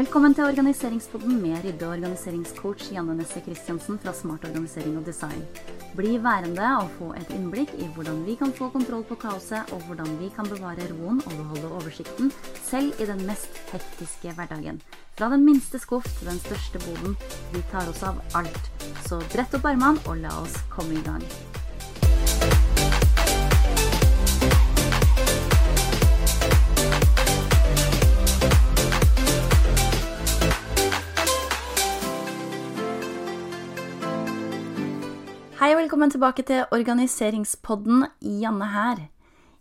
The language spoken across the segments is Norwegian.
Velkommen til Organiseringspodden med rydde- og organiseringscoach Janne Nesse Christiansen fra Smart organisering og design. Bli værende og få et innblikk i hvordan vi kan få kontroll på kaoset, og hvordan vi kan bevare roen og beholde oversikten, selv i den mest hektiske hverdagen. Fra den minste skuff til den største boden. Vi tar oss av alt. Så brett opp armene og la oss komme i gang. Velkommen tilbake til Organiseringspodden. Janne her.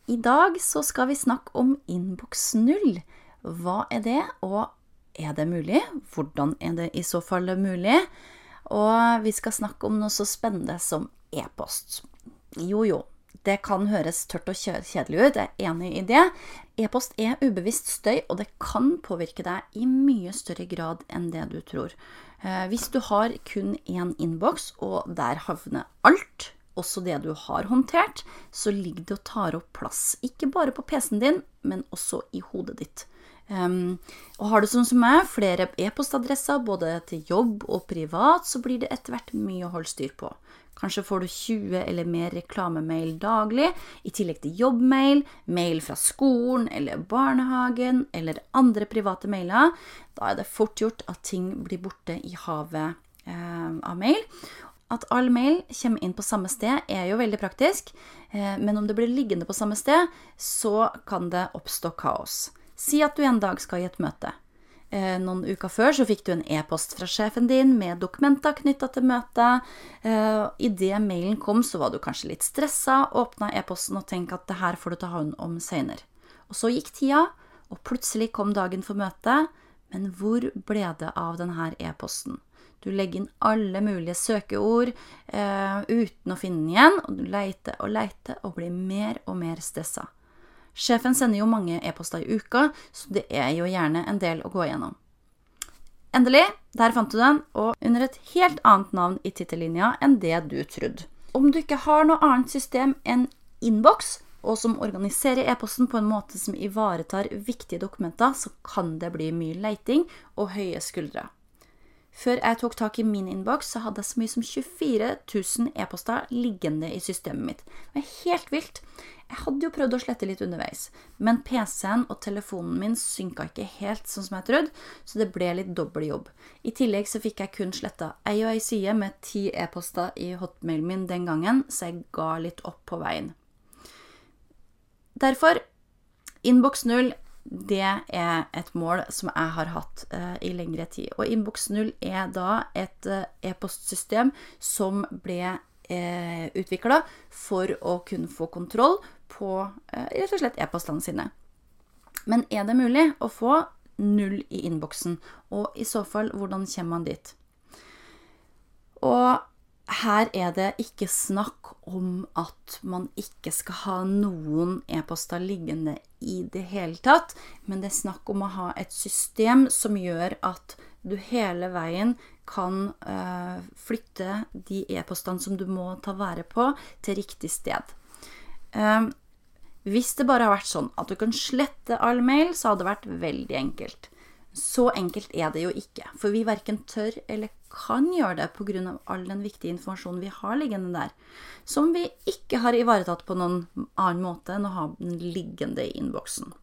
I dag så skal vi snakke om innboks null. Hva er det, og er det mulig? Hvordan er det i så fall mulig? Og vi skal snakke om noe så spennende som e-post. Jo, jo, det kan høres tørt og kjedelig ut, jeg er enig i det. E-post er ubevisst støy, og det kan påvirke deg i mye større grad enn det du tror. Eh, hvis du har kun én innboks, og der havner alt, også det du har håndtert, så ligger det og tar opp plass. Ikke bare på PC-en din, men også i hodet ditt. Um, og har du sånn som meg, flere e-postadresser både til jobb og privat, så blir det etter hvert mye å holde styr på. Kanskje får du 20 eller mer reklamemail daglig, i tillegg til jobbmail, mail fra skolen eller barnehagen eller andre private mailer. Da er det fort gjort at ting blir borte i havet eh, av mail. At all mail kommer inn på samme sted, er jo veldig praktisk, eh, men om det blir liggende på samme sted, så kan det oppstå kaos. Si at du en dag skal i et møte. Eh, noen uker før så fikk du en e-post fra sjefen din med dokumenter knytta til møtet. Eh, Idet mailen kom, så var du kanskje litt stressa, åpna e-posten og tenkte at det her får du ta hånd om seinere. Og så gikk tida, og plutselig kom dagen for møtet. Men hvor ble det av denne e-posten? Du legger inn alle mulige søkeord eh, uten å finne den igjen, og du leiter og leiter og blir mer og mer stressa. Sjefen sender jo mange e-poster i uka, så det er jo gjerne en del å gå igjennom. Endelig, der fant du den, og under et helt annet navn i tittellinja enn det du trodde. Om du ikke har noe annet system enn innboks, og som organiserer e-posten på en måte som ivaretar viktige dokumenter, så kan det bli mye leiting og høye skuldre. Før jeg tok tak i min innboks, så hadde jeg så mye som 24 000 e-poster liggende i systemet mitt. Det var helt vilt. Jeg hadde jo prøvd å slette litt underveis, men PC-en og telefonen min synka ikke helt sånn som jeg trodde, så det ble litt dobbel jobb. I tillegg så fikk jeg kun sletta ei og ei side med ti e-poster i hotmailen min den gangen, så jeg ga litt opp på veien. Derfor innboks null det er et mål som jeg har hatt uh, i lengre tid. Og Innboks 0 er da et uh, e-postsystem som ble uh, utvikla for å kunne få kontroll på uh, rett og slett e-postene sine. Men er det mulig å få null i innboksen? Og i så fall, hvordan kommer man dit? Og her er det ikke snakk om at man ikke skal ha noen e-poster liggende i det hele tatt, men det er snakk om å ha et system som gjør at du hele veien kan uh, flytte de e-postene som du må ta vare på, til riktig sted. Uh, hvis det bare har vært sånn at du kan slette all mail, så hadde det vært veldig enkelt. Så enkelt er det jo ikke, for vi verken tør eller kan gjøre det pga. all den viktige informasjonen vi har liggende der, som vi ikke har ivaretatt på noen annen måte enn å ha den liggende i innboksen.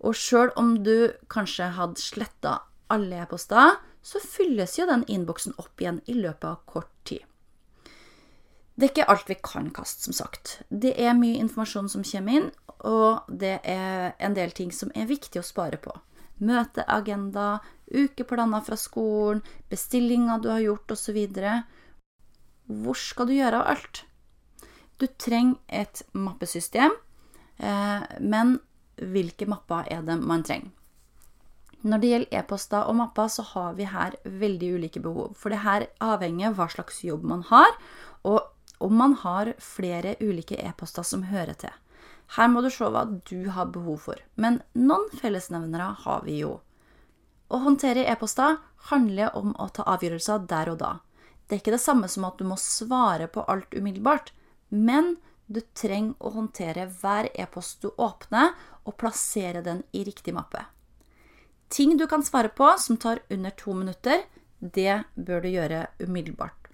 Og sjøl om du kanskje hadde sletta alle e-poster, så fylles jo den innboksen opp igjen i løpet av kort tid. Det er ikke alt vi kan kaste, som sagt. Det er mye informasjon som kommer inn, og det er en del ting som er viktig å spare på møteagenda, ukeplaner fra skolen, bestillinger du har gjort, osv. Hvor skal du gjøre av alt? Du trenger et mappesystem, eh, men hvilke mapper er det man trenger? Når det gjelder e-poster og mapper, så har vi her veldig ulike behov. For det her avhenger av hva slags jobb man har, og om man har flere ulike e-poster som hører til. Her må du se hva du har behov for, men noen fellesnevnere har vi jo. Å håndtere e-poster handler om å ta avgjørelser der og da. Det er ikke det samme som at du må svare på alt umiddelbart, men du trenger å håndtere hver e-post du åpner, og plassere den i riktig mappe. Ting du kan svare på som tar under to minutter, det bør du gjøre umiddelbart.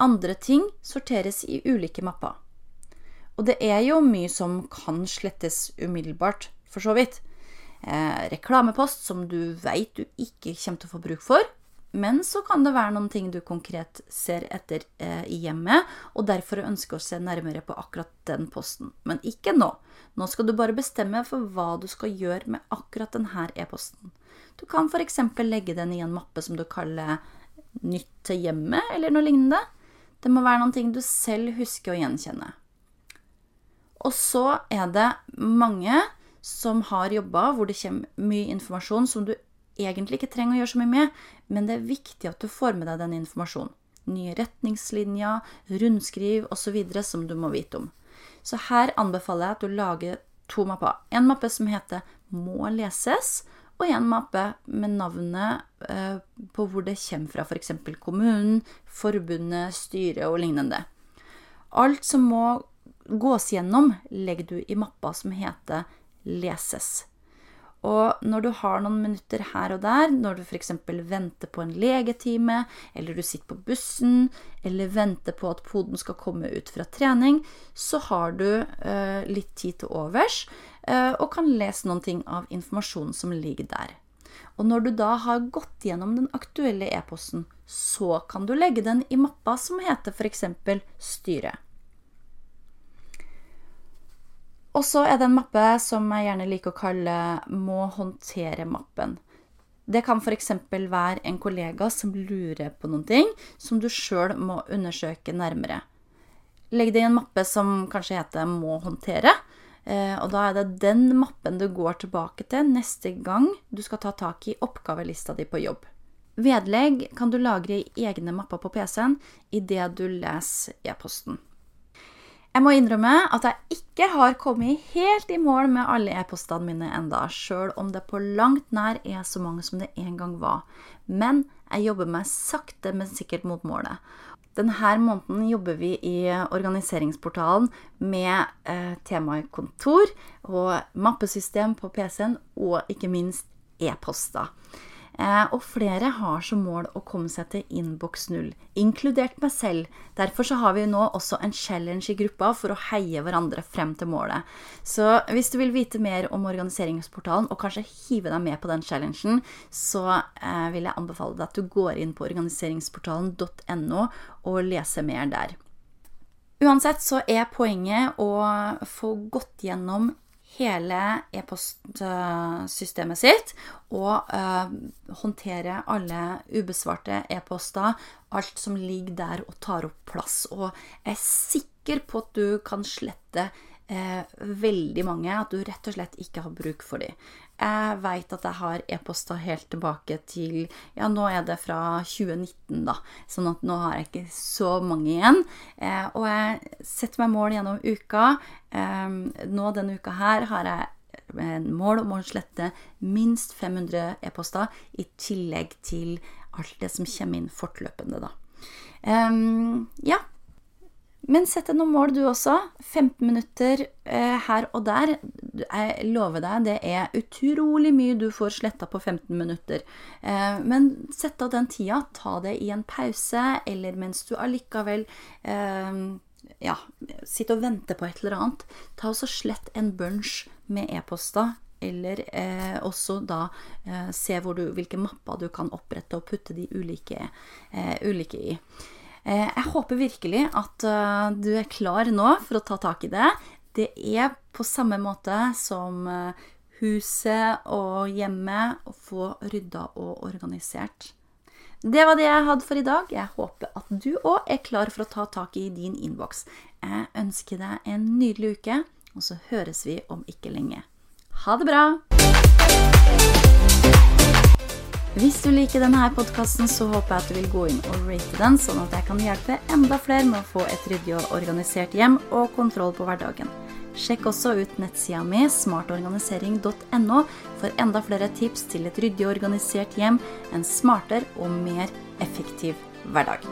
Andre ting sorteres i ulike mapper. Og det er jo mye som kan slettes umiddelbart, for så vidt. Eh, reklamepost som du veit du ikke kommer til å få bruk for. Men så kan det være noen ting du konkret ser etter eh, hjemmet, og derfor ønsker å se nærmere på akkurat den posten. Men ikke nå. Nå skal du bare bestemme for hva du skal gjøre med akkurat denne e-posten. Du kan f.eks. legge den i en mappe som du kaller Nytt til hjemmet, eller noe lignende. Det må være noen ting du selv husker å gjenkjenne. Og så er det mange som har jobba hvor det kommer mye informasjon som du egentlig ikke trenger å gjøre så mye med, men det er viktig at du får med deg den informasjonen. Nye retningslinjer, rundskriv osv. som du må vite om. Så her anbefaler jeg at du lager to mapper. En mappe som heter Må leses, og en mappe med navnet eh, på hvor det kommer fra, f.eks. kommunen, forbundet, styret og lignende. Alt som må gås gjennom, legger du i mappa som heter leses. Og når du har noen minutter her og der, når du f.eks. venter på en legetime, eller du sitter på bussen, eller venter på at poden skal komme ut fra trening, så har du eh, litt tid til overs eh, og kan lese noen ting av informasjonen som ligger der. Og når du da har gått gjennom den aktuelle e-posten, så kan du legge den i mappa som heter f.eks. styre. Og så er det en mappe som jeg gjerne liker å kalle må håndtere-mappen. Det kan f.eks. være en kollega som lurer på noen ting som du sjøl må undersøke nærmere. Legg det i en mappe som kanskje heter må håndtere. Eh, og da er det den mappen du går tilbake til neste gang du skal ta tak i oppgavelista di på jobb. Vedlegg kan du lagre i egne mapper på PC-en idet du leser e-posten. Jeg må innrømme at jeg ikke har kommet helt i mål med alle e-postene mine enda, sjøl om det på langt nær er så mange som det en gang var. Men jeg jobber meg sakte, men sikkert mot målet. Denne måneden jobber vi i organiseringsportalen med eh, temaet kontor og mappesystem på PC-en, og ikke minst e-poster. Eh, og flere har som mål å komme seg til innboks null, inkludert meg selv. Derfor så har vi nå også en challenge i gruppa for å heie hverandre frem til målet. Så hvis du vil vite mer om organiseringsportalen, og kanskje hive deg med på den challengen, så eh, vil jeg anbefale deg at du går inn på organiseringsportalen.no og leser mer der. Uansett så er poenget å få gått gjennom hele e-postsystemet sitt og uh, håndtere alle ubesvarte e-poster, alt som ligger der og tar opp plass. Og jeg er sikker på at du kan slette eh, veldig mange at du rett og slett ikke har bruk for dem. Jeg veit at jeg har e-poster helt tilbake til Ja, nå er det fra 2019, da. Sånn at nå har jeg ikke så mange igjen. Eh, og jeg setter meg mål gjennom uka. Eh, nå denne uka her har jeg mål om å slette minst 500 e-poster, i tillegg til alt det som kommer inn fortløpende, da. Um, ja, men sett deg noen mål, du også. 15 minutter eh, her og der. Jeg lover deg, det er utrolig mye du får sletta på 15 minutter. Eh, men sett av den tida. Ta det i en pause, eller mens du allikevel eh, ja, sitter og venter på et eller annet. Ta også slett en bunch med e-poster. Eller eh, også da eh, se du, hvilke mapper du kan opprette og putte de ulike, eh, ulike i. Eh, jeg håper virkelig at eh, du er klar nå for å ta tak i det. Det er på samme måte som eh, huset og hjemmet å få rydda og organisert. Det var det jeg hadde for i dag. Jeg håper at du òg er klar for å ta tak i din innboks. Jeg ønsker deg en nydelig uke, og så høres vi om ikke lenge. Ha det bra! Hvis du liker denne podkasten, så håper jeg at du vil gå inn og rate den, sånn at jeg kan hjelpe enda flere med å få et ryddig og organisert hjem og kontroll på hverdagen. Sjekk også ut nettsida mi smartorganisering.no for enda flere tips til et ryddig og organisert hjem, en smartere og mer effektiv hverdag.